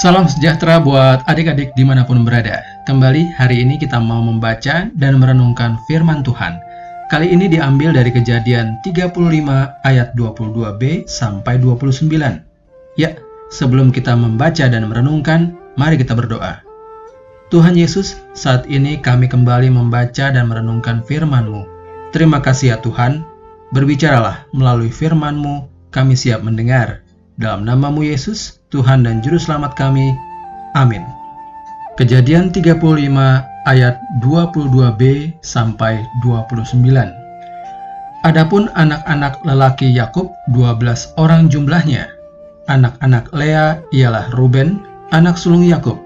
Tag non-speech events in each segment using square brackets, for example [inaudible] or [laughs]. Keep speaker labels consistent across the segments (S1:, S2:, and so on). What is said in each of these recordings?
S1: Salam sejahtera buat adik-adik di mana pun berada. Kembali hari ini kita mau membaca dan merenungkan firman Tuhan. Kali ini diambil dari kejadian 35 ayat 22b sampai 29. Ya, sebelum kita membaca dan merenungkan, mari kita berdoa. Tuhan Yesus, saat ini kami kembali membaca dan merenungkan firman-Mu. Terima kasih ya Tuhan, berbicaralah melalui firman-Mu, kami siap mendengar. Dalam namamu Yesus, Tuhan dan Juru Selamat kami. Amin. Kejadian 35 ayat 22b sampai 29. Adapun anak-anak lelaki Yakub 12 orang jumlahnya. Anak-anak Lea ialah Ruben, anak sulung Yakub.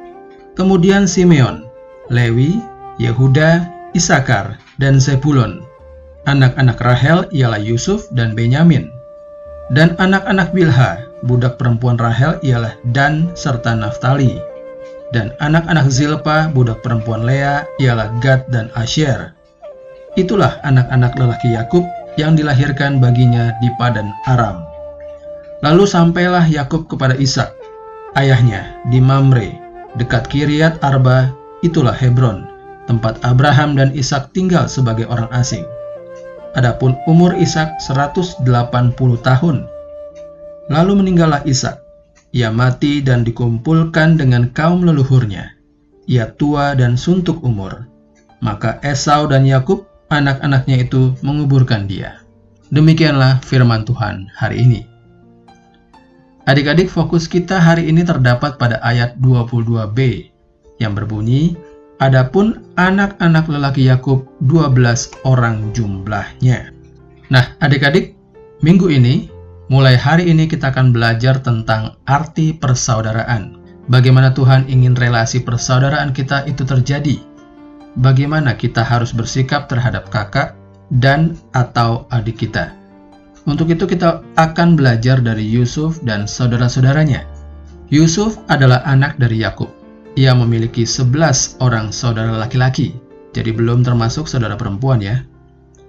S1: Kemudian Simeon, Lewi, Yehuda, Isakar, dan Zebulon. Anak-anak Rahel ialah Yusuf dan Benyamin. Dan anak-anak Bilha, budak perempuan Rahel ialah Dan serta Naftali. Dan anak-anak Zilpa, budak perempuan Lea, ialah Gad dan Asher. Itulah anak-anak lelaki Yakub yang dilahirkan baginya di Padan Aram. Lalu sampailah Yakub kepada Ishak, ayahnya di Mamre, dekat Kiryat Arba, itulah Hebron, tempat Abraham dan Ishak tinggal sebagai orang asing. Adapun umur Ishak 180 tahun. Lalu meninggallah Ishak. Ia mati dan dikumpulkan dengan kaum leluhurnya. Ia tua dan suntuk umur. Maka Esau dan Yakub, anak-anaknya itu menguburkan dia. Demikianlah firman Tuhan hari ini. Adik-adik, fokus kita hari ini terdapat pada ayat 22b yang berbunyi, Adapun anak-anak lelaki Yakub 12 orang jumlahnya. Nah, adik-adik, minggu ini mulai hari ini kita akan belajar tentang arti persaudaraan. Bagaimana Tuhan ingin relasi persaudaraan kita itu terjadi? Bagaimana kita harus bersikap terhadap kakak dan atau adik kita? Untuk itu kita akan belajar dari Yusuf dan saudara-saudaranya. Yusuf adalah anak dari Yakub ia memiliki 11 orang saudara laki-laki, jadi belum termasuk saudara perempuan ya.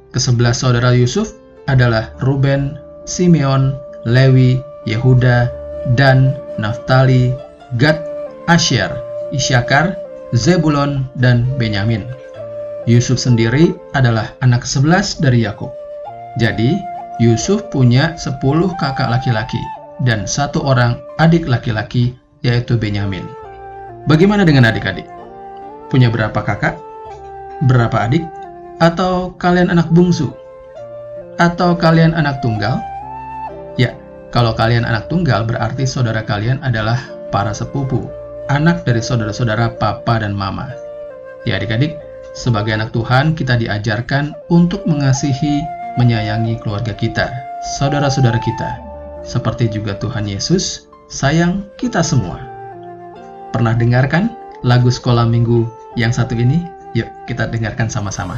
S1: Kesebelas saudara Yusuf adalah Ruben, Simeon, Lewi, Yehuda, Dan, Naftali, Gad, Asher, Isyakar, Zebulon, dan Benyamin. Yusuf sendiri adalah anak sebelas dari Yakub. Jadi, Yusuf punya 10 kakak laki-laki dan satu orang adik laki-laki yaitu Benyamin. Bagaimana dengan adik-adik? Punya berapa kakak? Berapa adik? Atau kalian anak bungsu? Atau kalian anak tunggal? Ya, kalau kalian anak tunggal berarti saudara kalian adalah para sepupu, anak dari saudara-saudara papa dan mama. Ya adik-adik, sebagai anak Tuhan kita diajarkan untuk mengasihi, menyayangi keluarga kita, saudara-saudara kita, seperti juga Tuhan Yesus sayang kita semua. Pernah dengarkan lagu sekolah minggu yang satu ini? Yuk kita dengarkan sama-sama.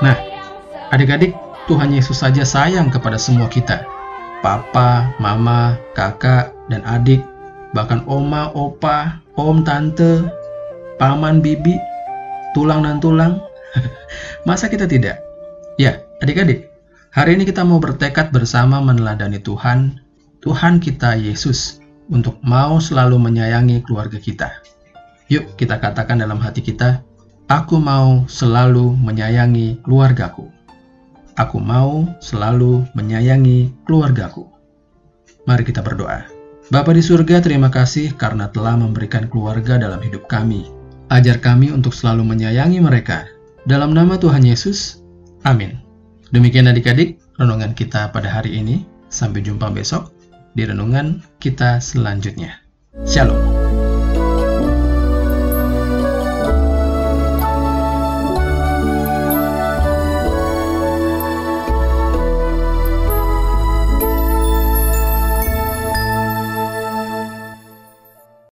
S1: Nah. Adik-adik, Tuhan Yesus saja sayang kepada semua kita. Papa, mama, kakak, dan adik, bahkan oma, opa, om, tante, paman, bibi, tulang dan tulang. [laughs] Masa kita tidak? Ya, adik-adik, hari ini kita mau bertekad bersama meneladani Tuhan, Tuhan kita Yesus, untuk mau selalu menyayangi keluarga kita. Yuk kita katakan dalam hati kita, aku mau selalu menyayangi keluargaku. Aku mau selalu menyayangi keluargaku. Mari kita berdoa. Bapa di surga, terima kasih karena telah memberikan keluarga dalam hidup kami. Ajar kami untuk selalu menyayangi mereka. Dalam nama Tuhan Yesus, amin. Demikian adik-adik, renungan kita pada hari ini. Sampai jumpa besok di renungan kita selanjutnya. Shalom.